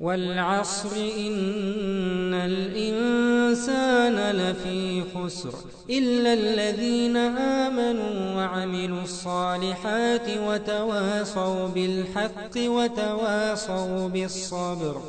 والعصر إن الإنسان لفي خسر إلا الذين آمنوا وعملوا الصالحات وتواصوا بالحق وتواصوا بالصبر